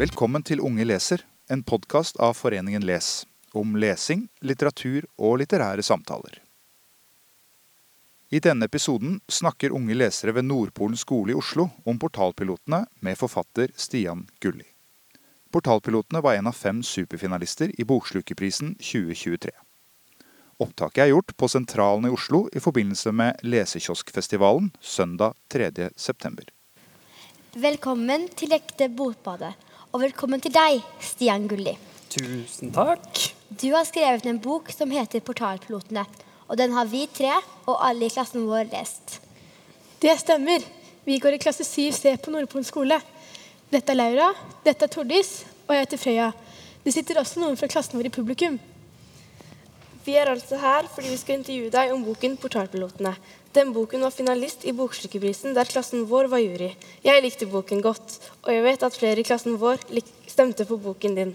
Velkommen til Unge leser, en podkast av Foreningen Les. Om lesing, litteratur og litterære samtaler. I denne episoden snakker unge lesere ved Nordpolen skole i Oslo om portalpilotene med forfatter Stian Gulli. Portalpilotene var en av fem superfinalister i Bokslukerprisen 2023. Opptaket er gjort på Sentralen i Oslo i forbindelse med Lesekioskfestivalen søndag 3. september. Velkommen til Ekte Bokbadet, og velkommen til deg, Stian Gulli. Tusen takk. Du har skrevet en bok som heter Portalpilotene, og den har vi tre og alle i klassen vår lest. Det stemmer. Vi går i klasse 7C på Nordpolen skole. Dette er Laura, dette er Tordis, og jeg heter Frøya. Det sitter også noen fra klassen vår i publikum. Vi er altså her fordi vi skal intervjue deg om boken 'Portalpilotene'. Den boken var finalist i Bokslukerprisen, der klassen vår var jury. Jeg likte boken godt, og jeg vet at flere i klassen vår stemte på boken din.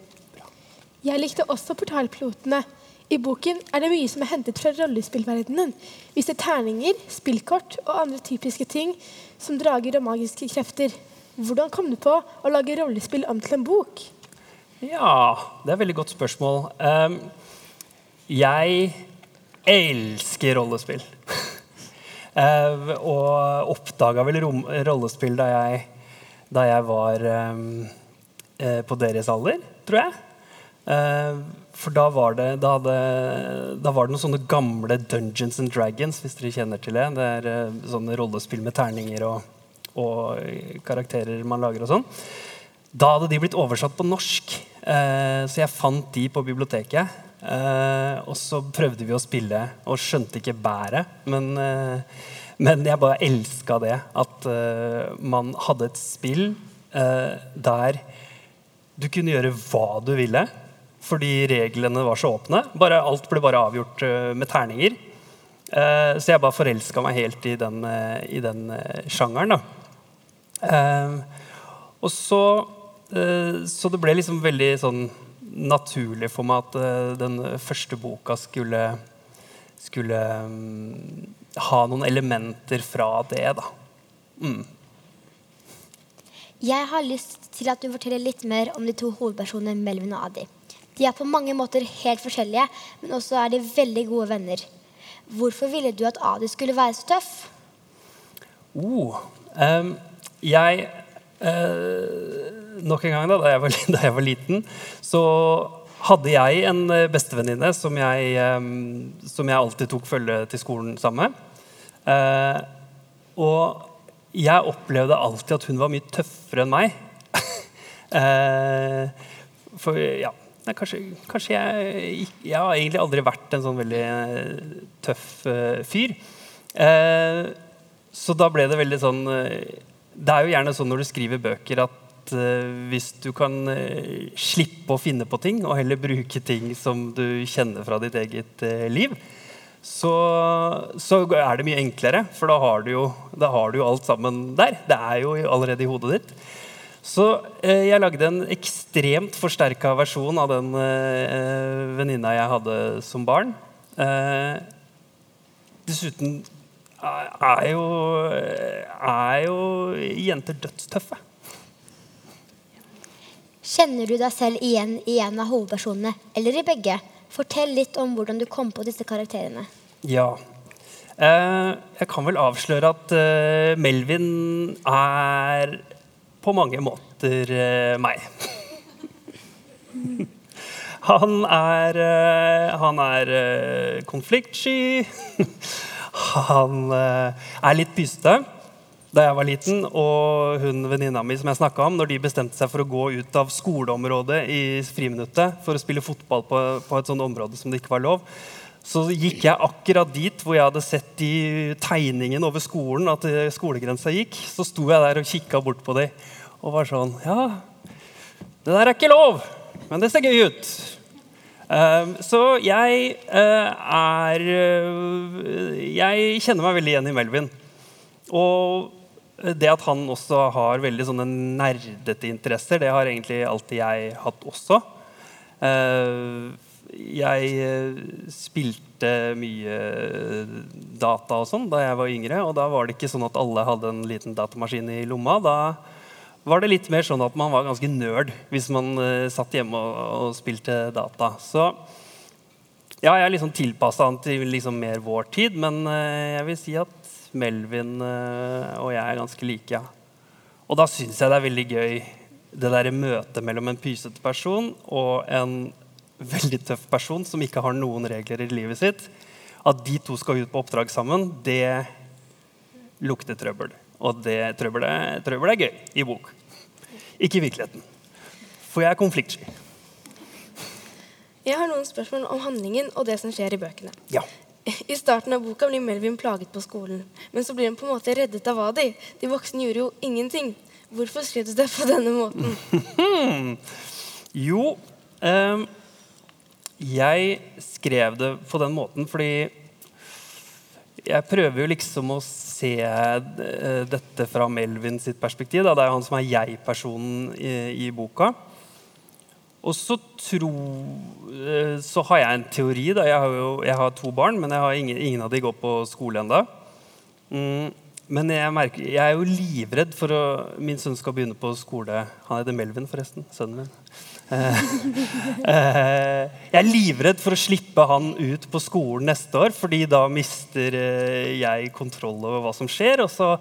Jeg likte også Portalpilotene. I boken er det mye som er hentet fra rollespillverdenen. Vi ser terninger, spillkort og andre typiske ting som drager og magiske krefter. Hvordan kom du på å lage rollespill om til en bok? Ja, det er et veldig godt spørsmål. Um, jeg elsker rollespill. uh, og oppdaga vel rollespill da jeg, da jeg var um, uh, på deres alder, tror jeg. Uh, for da var, det, da, hadde, da var det noen sånne gamle Dungeons and Dragons, hvis dere kjenner til det. Det er sånne rollespill med terninger og, og karakterer man lager og sånn. Da hadde de blitt oversatt på norsk, så jeg fant de på biblioteket. Uh, og så prøvde vi å spille og skjønte ikke bæret. Men, uh, men jeg bare elska det. At man hadde et spill der du kunne gjøre hva du ville. Fordi reglene var så åpne. Bare, alt ble bare avgjort med terninger. så jeg bare forelska meg helt i den, i den sjangeren. og så Så det ble liksom veldig sånn naturlig for meg at uh, den første boka skulle, skulle um, ha noen elementer fra det. da. Mm. Jeg har lyst til at du forteller litt mer om de to hovedpersonene Melvin og Adi. De er på mange måter helt forskjellige, men også er de veldig gode venner. Hvorfor ville du at Adi skulle være så tøff? Oh, um, jeg uh, nok en gang, da, da, jeg var, da jeg var liten, så hadde jeg en eh, bestevenninne som, som, jeg alltid tok følge til skolen sammen med. Eh, og jeg opplevde alltid at hun var mye tøffere enn meg. eh, for ja, kanskje, kanskje jeg, jeg har egentlig aldri vært en sånn veldig eh, tøff fyr. Eh, så da ble det veldig sånn Det er jo gjerne sånn når du skriver bøker, at uh, hvis du kan uh, slippe å finne på ting, og heller bruke ting som du kjenner fra ditt eget uh, liv, så, så, er det mye enklere. For da har, jo, da har, du jo, alt sammen der. Det er jo allerede i hodet ditt. Så jeg lagde en ekstremt forsterka versjon av den venninna jeg hadde som barn. dessuten er jo, er jo jenter dødstøffe. Kjenner du deg selv igjen i en av hovedpersonene, eller i begge? Fortell litt om hvordan du kom på disse karakterene. Ja. Eh, jeg kan vel avsløre at eh, Melvin er på mange måter eh, meg. han er, han er konfliktsky. han er litt pysete da jeg var liten, og hun venninna mi som jeg om, når de bestemte seg for å gå ut av skoleområdet i friminuttet for å spille fotball på, på et sånt område som det ikke var lov, så gikk jeg akkurat dit hvor jeg hadde sett i tegningen over skolen at skolegrensa gikk. Så sto jeg der og kikka bort på dem og var sånn Ja, det der er ikke lov, men det ser gøy ut. Uh, så jeg uh, er uh, Jeg kjenner meg veldig igjen i Melvin. Og det at han også har veldig sånne nerdete interesser, det har egentlig alltid jeg hatt også. Uh, jeg eh, spilte mye data og sånn da jeg var yngre. Og da var det ikke sånn at alle hadde en liten datamaskin i lomma. Da var det litt mer sånn at man var ganske nerd hvis man satt hjemme og, spilte data. Så ja, jeg er liksom tilpassa han til liksom mer vår tid, men uh, jeg vil si at Melvin uh, og jeg er ganske like. Ja. Og da syns jeg det er veldig gøy det der møtet mellom en pysete person og en veldig tøff person som ikke har noen regler i livet sitt. At de to skal ut på oppdrag sammen, det lukter trøbbel. Og det trøbbelet, trøbbel er gøy i bok. Ikke i virkeligheten. For jeg er konfliktsky. Jeg har noen spørsmål om handlingen og det som skjer i bøkene. Ja. I starten av boka blir Melvin plaget på skolen, men så blir han på en måte reddet av Adi. De voksne gjorde jo ingenting. Hvorfor skrev du det på denne måten? jo um, Jeg skrev det på den måten fordi jeg prøver jo liksom å se eh, dette fra Melvin sitt perspektiv. Da. Det er jo han som er jeg-personen i, i, boka. Og så, tro, eh, så har jeg en teori. Da. Jeg har, jo, jeg har to barn, men ingen, ingen, av de går på skole ennå. Mm, men jeg, merker, jeg, er jo livredd for å Min sønn skal begynne på skole. Han heter Melvin, forresten. Sønnen min. Eh, eh, jeg er livredd for å slippe han ut på skolen neste år, fordi da mister jeg kontroll over hva som skjer. Og så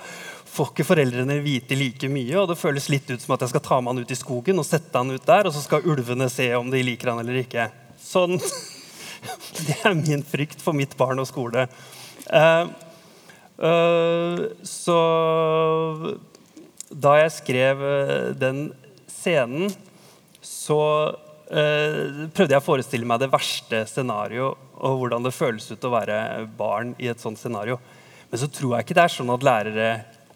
får ikke foreldrene vite like mye, og det føles litt ut som at jeg skal ta med han ut i skogen og sette han ut der, og så skal ulvene se om de liker han eller ikke. Sånn. Det er min frykt for mitt barn og skole. så da jeg skrev den scenen så uh, prøvde jeg å forestille meg det verste scenario og hvordan det føles ut å være barn i et sånt scenario. Men så tror jeg ikke det er sånn at lærere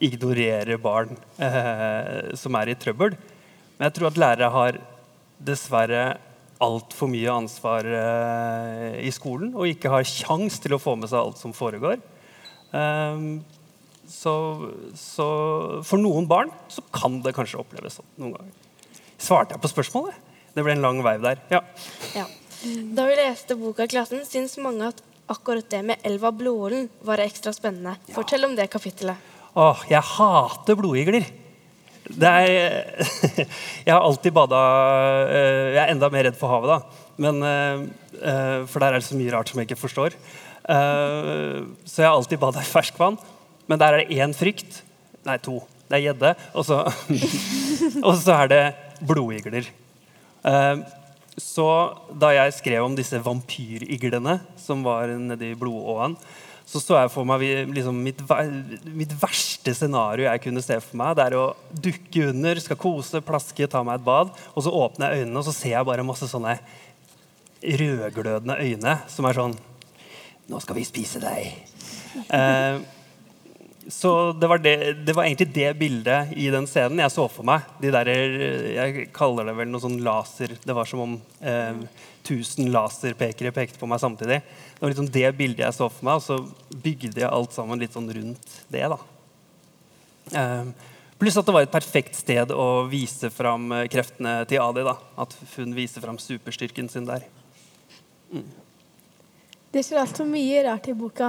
ignorerer barn eh, som er i trøbbel. Men jeg tror at lærere har dessverre altfor mye ansvar eh, i skolen og ikke har kjangs til å få med seg alt som foregår. Eh, så, så, for noen barn så kan det kanskje oppleves sånn noen ganger. Svarte jeg på spørsmålet? Det ble en lang veiv der. Ja. ja. Da vi leste boka i klassen, syns mange at akkurat det med elva Blåålen var ekstra spennende. Ja. Fortell om det kapittelet. Åh, jeg hater blodigler. Er Jeg har alltid bada eh, Jeg er enda mer redd for havet, da. Men, eh, eh, for der er det så mye rart som jeg ikke forstår. Så jeg har alltid bada i ferskvann. Men der er det én frykt. Nei, to. Det er gjedde. Og, og så er det blodigler. Så da jeg skrev om disse vampyriglene som var nedi blodåen, så så jeg for meg liksom, mitt, mitt, verste scenario jeg kunne se for meg. Det er å dukke under, skal kose, plaske, ta meg et bad. Og så åpner jeg øynene, og så ser jeg bare masse sånne rødglødende øyne som er sånn Nå skal vi spise deg. Eh, så det var, det, det var, egentlig det bildet i den scenen jeg så for meg. De der, jeg kaller det vel noe sånn laser Det var som om eh, tusen laserpekere pekte på meg samtidig. Det var liksom det bildet jeg så for meg, og så bygde jeg alt sammen litt sånn rundt det. da. Eh, pluss at det var et perfekt sted å vise fram kreftene til Adi. da. At hun viser fram superstyrken sin der. Mm. Det skjer altså mye rart i boka.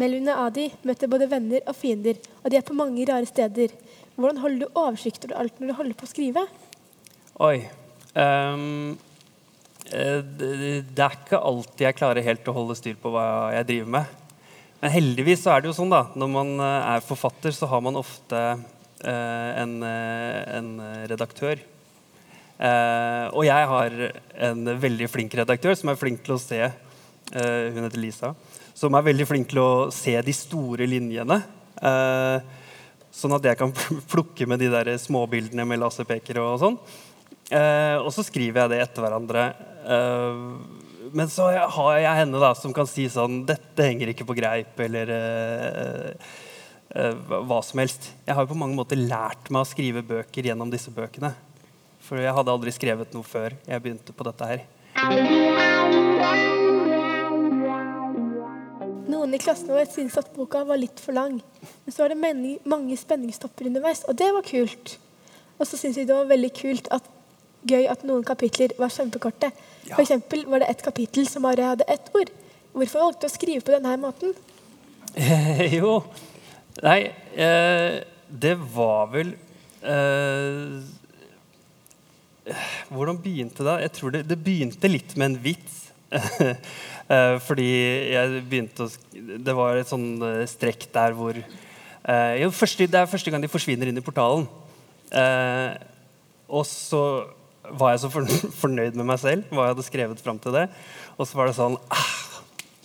Melvin og Adi møter både venner og fiender, og de er på mange rare steder. Hvordan holder du oversikt over alt når du holder på å skrive? Oi. Um, det er ikke alltid jeg klarer helt å holde styr på hva jeg driver med. Men heldigvis så er det jo sånn da, når man eh, er forfatter, så har man ofte uh, en, en, redaktør. Og jeg har en veldig flink redaktør som er flink til å se hun heter Lisa. Som er veldig flink til å se de store linjene. Uh, sånn at jeg kan plukke med de der småbildene med laserpeker og sånn. Uh, og så skriver jeg det etter hverandre. men så har jeg henne da, som kan si sånn Dette henger ikke på greip, eller hva som helst. Jeg har jo på mange måter lært meg å skrive bøker gjennom disse bøkene. For jeg hadde aldri skrevet noe før jeg begynte på dette her. Noen i klassen vår syntes at boka var litt for lang. Men så var det mange, spenningstopper underveis, og det var kult. Og så syntes vi det var veldig kult at gøy at noen kapitler var kjempekorte. Ja. For eksempel var det et kapittel som bare hadde ett ord. Hvorfor valgte du å skrive på denne måten? jo Nei, eh, det var vel eh, Hvordan begynte det? Jeg tror det, det begynte litt med en vits. eh, fordi jeg begynte å Det var et sånn eh, strekk der hvor eh, jo, første, Det er første gang de forsvinner inn i portalen. Og så var jeg så fornøyd med meg selv, hva jeg hadde skrevet fram til det. Og så var det sånn ah,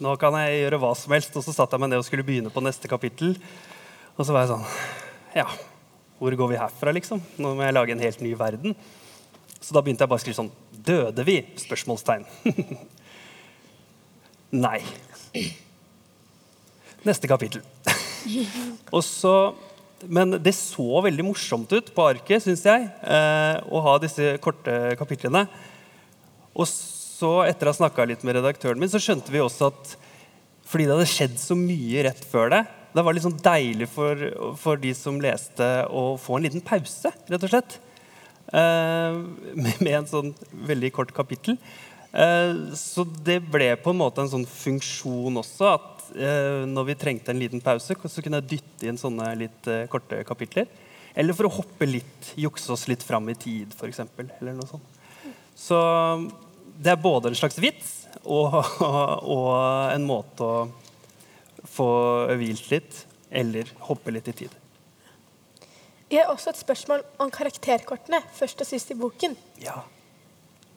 Nå kan jeg gjøre hva som helst. Og så satte jeg meg ned og skulle begynne på neste kapittel. Og så var jeg sånn Ja, hvor går vi herfra, liksom? Nå må jeg lage en helt ny verden. Så da begynte jeg bare å skrive sånn Døde vi? Spørsmålstegn. Nei. Neste kapittel. og så, men det så veldig morsomt ut på arket, syns jeg, eh, å ha disse korte kapitlene. Og så, etter å ha snakka litt med redaktøren min, så skjønte vi også at fordi det hadde skjedd så mye rett før det, det var litt sånn deilig for, for de som leste, å få en liten pause, rett og slett. Eh, med, med en sånn veldig kort kapittel. Eh, så det ble på en måte en sånn funksjon også. At eh, når vi trengte en liten pause, så kunne jeg dytte inn sånne litt eh, korte kapitler. Eller for å hoppe litt, jukse oss litt fram i tid, f.eks. Eller noe sånt. Så det er både en slags vits og, og en måte å få hvilt litt eller hoppe litt i tid. Jeg har også et spørsmål om karakterkortene først og sist i boken. Ja.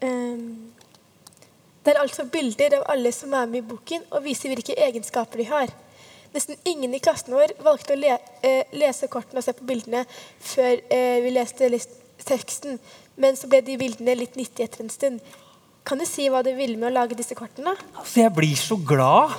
Ehm, det er altså bilder av alle som er med i boken, og viser hvilke egenskaper de har. Nesten ingen i klassen vår valgte å le eh, lese kortene og se på bildene før eh, vi leste teksten, men så ble de bildene litt nyttige etter en stund. Kan du si hva du ville med å lage disse kortene? Altså, jeg blir så glad.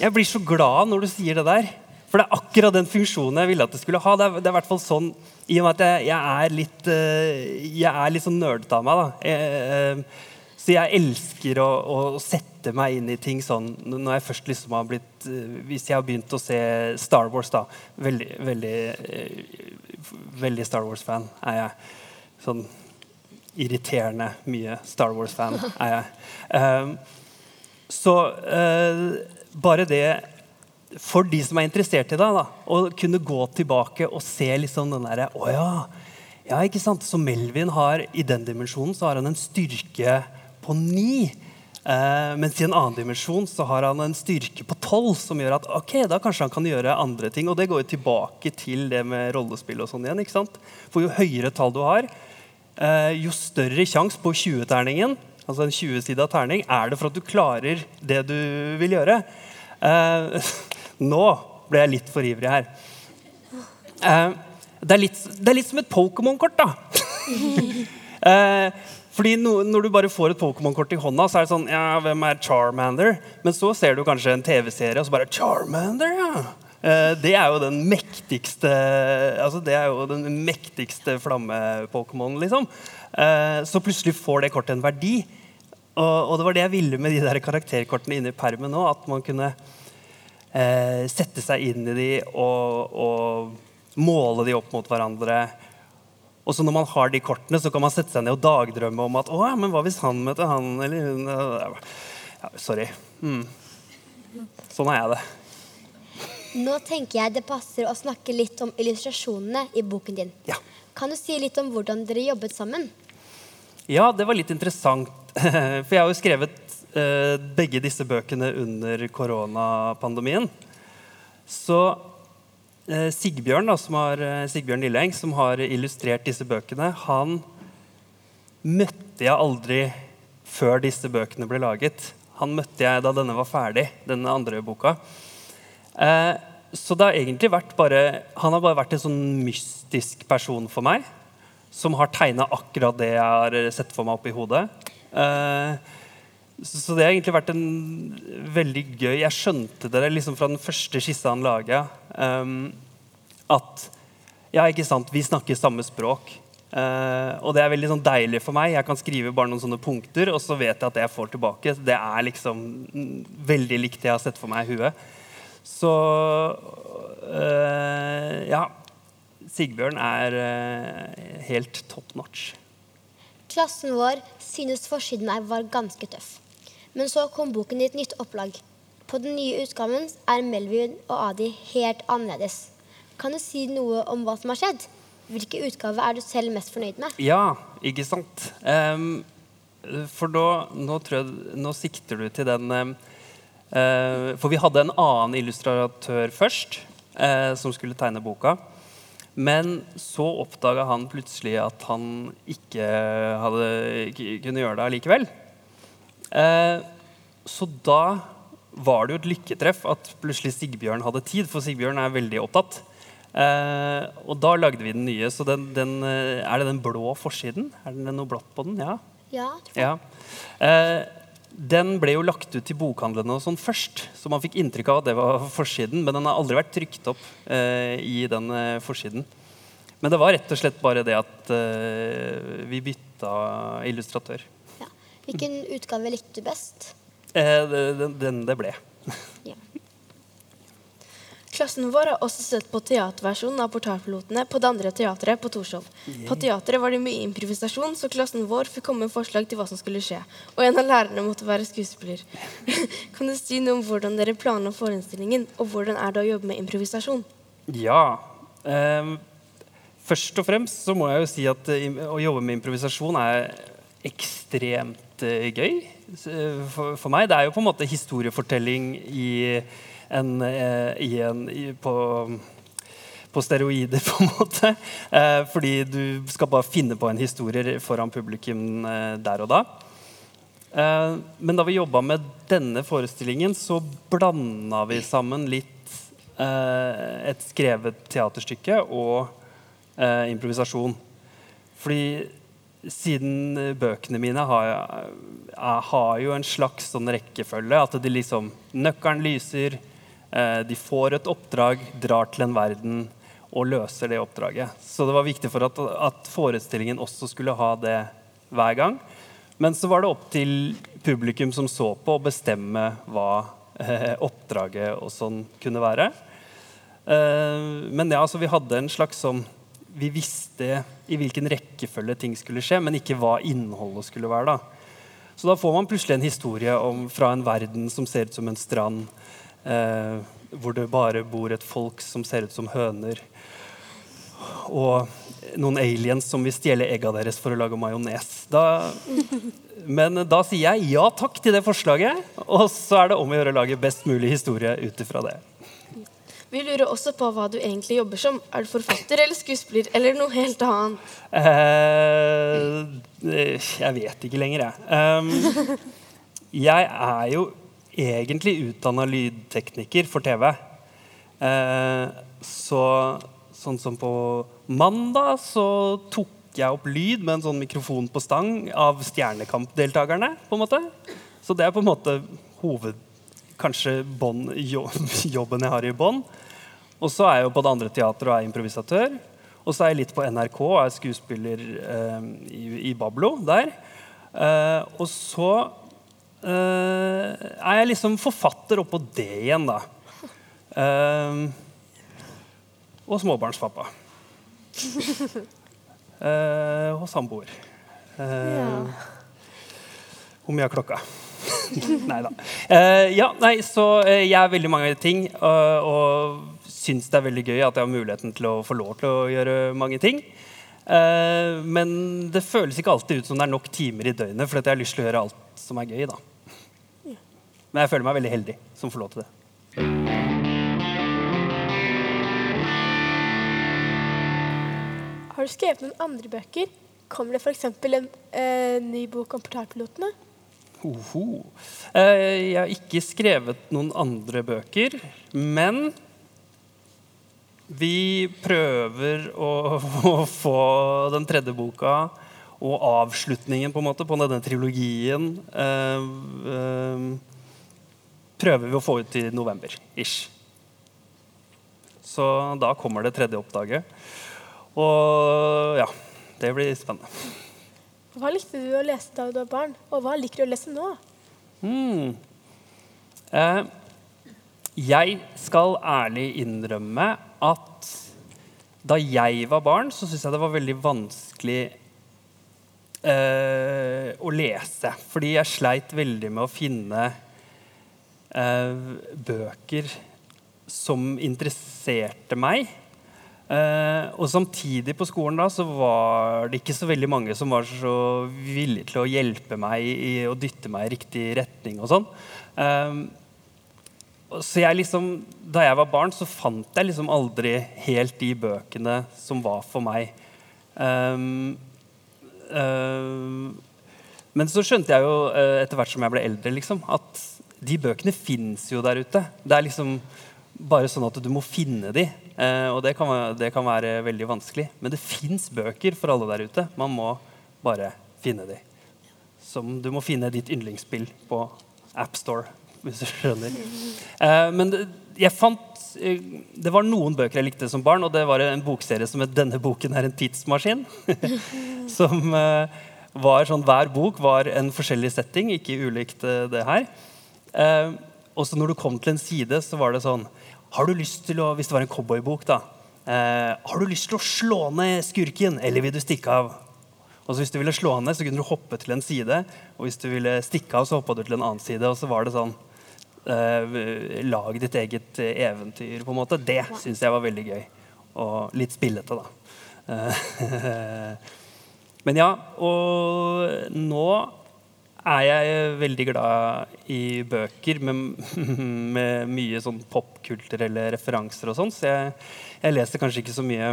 Jeg blir så glad når du sier det der. For det er akkurat den funksjonen jeg ville at det skulle ha. Det er, det er hvert fall sånn, I og med at jeg, jeg er litt uh, Jeg er litt sånn nerdete av meg. da. Jeg, eh, så jeg elsker å, å sette meg inn i ting sånn når jeg først liksom har blitt eh, Hvis jeg har begynt å se Star Wars, da Veldig, veldig, eh, veldig Star Wars-fan er jeg. Sånn irriterende mye Star Wars-fan er jeg. Um, så eh, bare det for de som er interessert i da, å kunne gå tilbake og se liksom den derre Å ja. ja, ikke sant? Så Melvin har i den dimensjonen så har han en styrke på ni. Eh, mens i en annen dimensjon så har han en styrke på tolv, som gjør at ok, da kanskje han kan gjøre andre ting. Og det går jo tilbake til det med rollespill og sånn igjen. ikke sant? For jo høyere tall du har, eh, jo større sjanse på 20-terningen, altså en 20-sida terning, er det for at du klarer det du vil gjøre. Eh, nå ble jeg litt for ivrig her. Det, er litt, det er litt som et Pokémon-kort, da. Fordi no, Når du bare får et Pokémon-kort i hånda, så er det sånn Ja, hvem er Charmander? Men så ser du kanskje en TV-serie, og så bare Charmander, ja. Eh, det er jo den mektigste Altså det er jo den mektigste flamme-pokémonen, liksom. Eh, så plutselig får det kortet en verdi. Og, det var det jeg ville med de der karakterkortene inne i permen òg. At man kunne eh, sette seg inn i de og, og måle de opp mot hverandre. Og så når man har de kortene, så kan man sette seg ned og dagdrømme om at å, ja, men hva hvis han møter han eller hun ja, Sorry. Mm. Sånn er jeg det. Nå tenker jeg det passer å snakke litt om illustrasjonene i boken din. Ja. Kan du si litt om hvordan dere jobbet sammen? Ja, det var litt interessant. For jeg har jo skrevet eh, begge disse bøkene under koronapandemien. Så Sigbjørn, da, har, eh, Sigbjørn Lilleheng, som har illustrert disse bøkene, han møtte jeg aldri før disse bøkene ble laget. Han møtte jeg da denne var ferdig, denne andre boka. Eh, så det har egentlig vært bare Han har bare vært en sånn mystisk person for meg. Som har tegna akkurat det jeg har sett for meg oppi hodet. Eh, så det har egentlig vært en veldig gøy Jeg skjønte det liksom fra den første skissa han laga. Um, at ja, ikke sant, vi snakker samme språk. Uh, og det er veldig sånn deilig for meg. Jeg kan skrive bare noen sånne punkter, og så vet jeg at det jeg får tilbake, det er liksom veldig likt det jeg har sett for meg i huet. Så uh, ja. Sigbjørn er uh, helt top notch. Klassen vår synes forsiden her var ganske tøff. Men så kom boken i et nytt opplag. På den nye utgaven er Melvin og Adi helt annerledes. Kan du si noe om hva som har skjedd? Hvilken utgave er du selv mest fornøyd med? Ja, ikke sant? Um, for da nå, jeg, nå sikter du til den um, uh, For vi hadde en annen illustratør først uh, som skulle tegne boka. Men så oppdaga han plutselig at han ikke hadde, kunne gjøre det allikevel. Eh, så da var det jo et lykketreff at plutselig Sigbjørn hadde tid, for Sigbjørn er veldig opptatt. Eh, og da lagde vi den nye. Så den, den, eh, er det den blå forsiden? Er det noe blått på den? Ja. Ja, ja. Den ble jo lagt ut til bokhandlene og sånn først, så man fikk inntrykk av at det var forsiden. Men den har aldri vært trykt opp i den forsiden. Men det var rett og slett bare det at vi bytta illustratør. Hvilken utgave likte du best? Eh, den, den det ble. Ja. Klassen vår har også sett på teaterversjonen av Portalpilotene på det andre teatret på Torshov. På teatret var det mye improvisasjon, så klassen vår fikk komme med forslag til hva som skulle skje. Og en av lærerne måtte være skuespiller. kan du si noe om hvordan dere planla forestillingen, og hvordan er det å jobbe med improvisasjon? Ja. Eh, først og fremst så må jeg jo si at å jobbe med improvisasjon er ekstremt eh, gøy eh, for, for meg. Det er jo på en måte historiefortelling i en, eh, i en i, på, på steroider, på en måte. Fordi du skal bare finne på en historie foran publikum der og da. Men da vi jobba med denne forestillingen, så blanda vi sammen litt et skrevet teaterstykke og improvisasjon. Fordi siden eh, bøkene mine har, har jo en slags sånn rekkefølge. At de liksom Nøkkelen lyser, eh, de får et oppdrag, drar til en verden og løser det oppdraget. Så det var viktig for at, at forestillingen også skulle ha det hver gang. Men så var det opp til publikum som så på, å bestemme hva eh, oppdraget og sånn kunne være. Eh, men ja, altså vi hadde en slags sånn Vi visste i hvilken rekkefølge ting skulle skje, men ikke hva innholdet skulle være. da. Så da får man plutselig en historie om, fra en verden som ser ut som en strand, eh, hvor det bare bor et folk som ser ut som høner, og noen aliens som vil stjele egga deres for å lage majones. Men da sier jeg ja takk til det forslaget, og så er det om å gjøre å lage best mulig historie ut ifra det. Vi lurer også på hva du egentlig jobber som. Er du forfatter eller skuespiller, eller noe helt annet? Eh, jeg vet ikke lenger, jeg. Um, jeg er jo egentlig utdanna lydtekniker for TV. Eh, så sånn som på mandag så tok jeg opp lyd med en sånn mikrofon på stang av Stjernekamp-deltakerne. på en måte. Så det er på en måte hoved... Kanskje bon, jobben jeg har i bånn. Og så er jeg jo på det andre teatret og er improvisatør. Og så er jeg litt på NRK og er skuespiller eh, i, i Bablo der. Eh, og så eh, er jeg liksom forfatter oppå det igjen, da. Eh, og småbarnspappa. Eh, og samboer. Eh, Hvor mye er klokka? nei da. Uh, ja, nei, så uh, jeg er veldig mange ting. Og, og syns det er veldig gøy at jeg har muligheten til å få lov til å gjøre mange ting. Men det føles ikke alltid ut som det er nok timer i døgnet, for jeg har lyst til å gjøre alt som er gøy. da. Men jeg føler meg veldig heldig som får lov til det. Har du skrevet noen andre bøker? Kommer det f.eks. en eh, ny bok om portalpilotene? Hoho. Eh, jeg har ikke skrevet noen andre bøker, men vi prøver å, å få den tredje boka og avslutningen på en måte på denne trilogien eh, eh, prøver vi å få ut i november. ish. Så da kommer det tredje oppdaget. Og ja, det blir spennende. Hva likte du å lese da du var barn, og hva liker du å lese nå? Hmm. Eh, jeg skal ærlig innrømme at da jeg var barn, så syntes jeg det var veldig vanskelig eh, å lese. Fordi jeg sleit veldig med å finne eh, bøker som interesserte meg. Eh, og samtidig på skolen da, så var det ikke så veldig mange som var så villige til å hjelpe meg i å dytte meg i riktig retning og sånn. Eh, så jeg liksom, Da jeg var barn, så fant jeg liksom aldri helt de bøkene som var for meg. Eh, um, men så skjønte jeg jo uh, etter hvert som jeg ble eldre, liksom, at de bøkene fins jo der ute. Det er liksom bare sånn at du må finne de. Uh, og det kan, det kan, være, veldig vanskelig. Men det fins bøker for alle der ute. Man må bare finne de. Som du må finne ditt yndlingsspill på AppStore hvis du skjønner. Uh, men jeg fant uh, Det var noen bøker jeg likte som barn, og det var en bokserie som het 'Denne boken er en tidsmaskin'. som var sånn Hver bok var en forskjellig setting, ikke ulikt det her. Og så når du kom til en side, så var det sånn Har du lyst til å Hvis det var en cowboybok, da. har du lyst til å slå ned skurken, eller vil du stikke av? Og så Hvis du ville slå ned, så kunne du hoppe til en side. Og hvis du ville stikke av, så hoppa du til en annen side. Og så var det sånn eh, lag ditt eget eventyr, på en måte. Det syns jeg var veldig gøy. Og litt spillete, da. Eh, men ja, og nå er jeg veldig glad i bøker med, med mye sånn popkulturelle referanser og sånn, så jeg, jeg, leser kanskje ikke så mye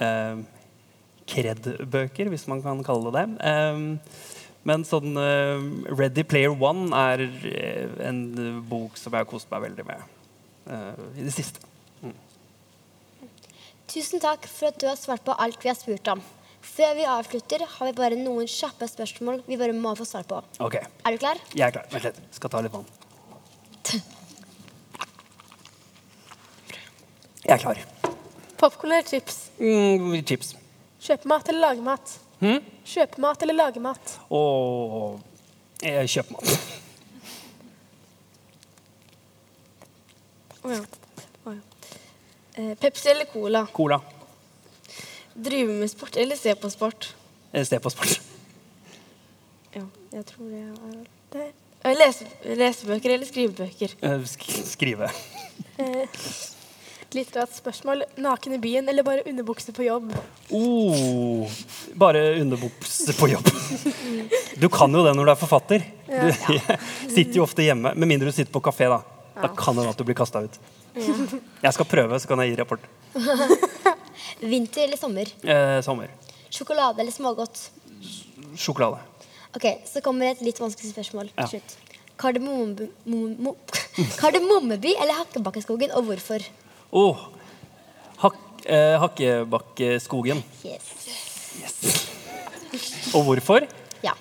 uh, kred-bøker, hvis man kan kalle det det. Eh, men sånn uh, Ready Player One er uh, en bok som jeg har kost meg veldig med uh, i det siste. Mm. Tusen takk for at du har svart på alt vi har spurt om. Før vi avslutter, har vi bare noen kjappe spørsmål vi bare må få svar på. Ok. Er du klar? Jeg er klar. Vent litt. Skal ta litt vann. Jeg er klar. Popkorn eller chips? Mm, chips. Kjøpemat eller lage mat? Hmm? Kjøpemat eller lage mat? Og jeg kjøper mat. Oh, ja. Oh, ja. eh, Pepsi eller Cola? Cola. Drive med sport eller se på sport? Eh, se på sport. Ja, jeg tror det er det. Eh, lese, lesebøker eller skrivebøker? Eh, sk skrive. Litt rart spørsmål. Naken i byen eller bare underbukse på jobb? Oh, bare underbukse på jobb. Du kan jo det når du er forfatter. Du sitter jo ofte hjemme, med mindre du sitter på kafé. Da Da kan det at du blir kasta ut. Jeg skal prøve, så kan jeg gi rapport. Vinter eller sommer? Eh, sommer. Sjokolade eller smågodt? Sjokolade. Ok, Så kommer et litt vanskelig spørsmål til slutt. Kardemommeby eller Hakkebakkeskogen, og hvorfor? Oh, hak, eh, Hakkebakkeskogen. Yes. yes. Og hvorfor? Ja.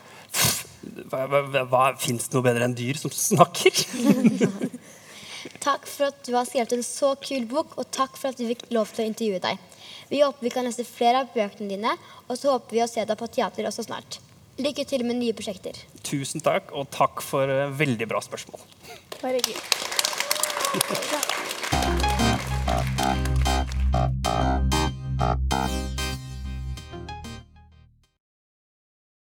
Hva, hva, hva Fins det noe bedre enn dyr som snakker? Takk for at du har skrevet en så kul bok, og takk for at vi fikk lov til å intervjue deg. Vi håper vi kan lese flere av bøkene dine, og så håper vi å se deg på teater også snart. Lykke til med nye prosjekter. Tusen takk, og takk for eh, veldig bra spørsmål. Bare hyggelig.